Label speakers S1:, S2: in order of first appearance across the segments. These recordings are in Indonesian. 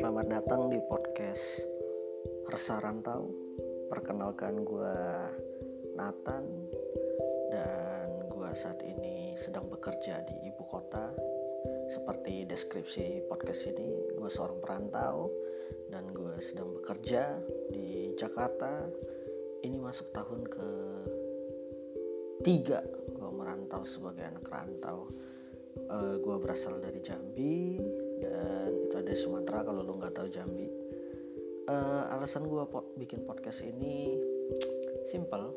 S1: selamat datang di podcast Resa Rantau. Perkenalkan gue Nathan Dan gue saat ini sedang bekerja di ibu kota. Seperti deskripsi podcast ini Gue seorang perantau Dan gue sedang bekerja di Jakarta. Ini masuk tahun ke tiga Gue merantau sebagai anak rantau. Uh, Gue berasal dari Jambi dan itu ada Sumatera kalau lo nggak tahu Jambi. Uh, alasan gue po bikin podcast ini simple.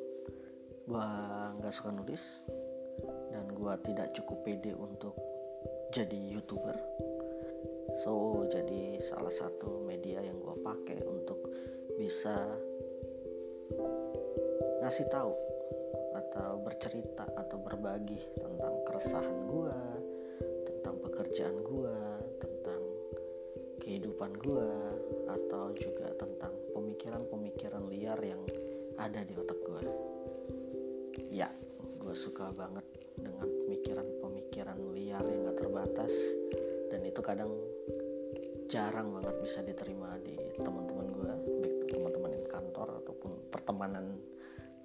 S1: Gue nggak suka nulis dan gue tidak cukup pede untuk jadi youtuber. So jadi salah satu media yang gue pakai untuk bisa ngasih tahu atau bercerita atau berbagi tentang keresahan kehidupan gue atau juga tentang pemikiran-pemikiran liar yang ada di otak gue ya gue suka banget dengan pemikiran-pemikiran liar yang gak terbatas dan itu kadang jarang banget bisa diterima di teman-teman gue baik teman-teman kantor ataupun pertemanan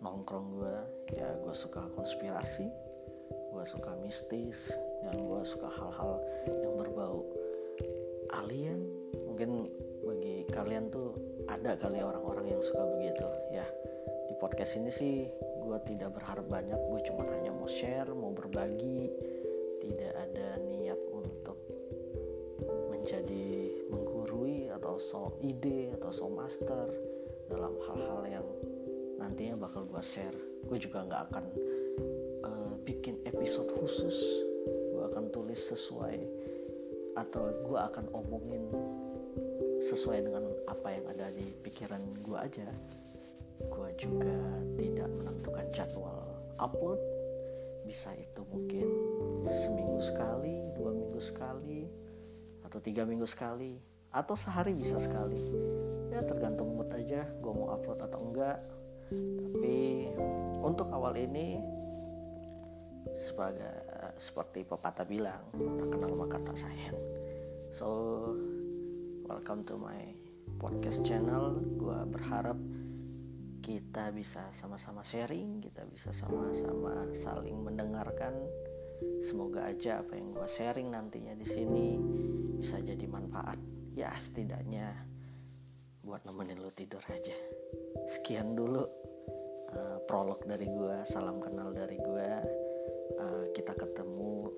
S1: nongkrong gue ya gue suka konspirasi gue suka mistis dan gue suka hal-hal yang berbau alien? Mungkin bagi kalian tuh ada kali orang-orang yang suka begitu ya. Di podcast ini sih gue tidak berharap banyak gue cuma hanya mau share mau berbagi. Tidak ada niat untuk menjadi menggurui atau so ide atau so master dalam hal-hal yang nantinya bakal gue share. Gue juga nggak akan uh, bikin episode khusus. Gue akan tulis sesuai atau gue akan omongin sesuai dengan apa yang ada di pikiran gue aja gue juga tidak menentukan jadwal upload. Bisa itu mungkin seminggu sekali dua minggu sekali atau tiga minggu sekali atau sehari bisa sekali. Ya tergantung mood aja gue mau upload atau enggak. Tapi untuk awal ini sebagai seperti pepatah bilang tak kenal maka tak sayang. So welcome to my podcast channel. Gue berharap kita bisa sama-sama sharing kita bisa sama-sama saling mendengarkan. Semoga aja apa yang gue sharing nantinya di sini bisa jadi manfaat. Ya setidaknya buat nemenin lo tidur aja. Sekian dulu uh, prolog dari gue salam kenal dari gue uh, kita ketemu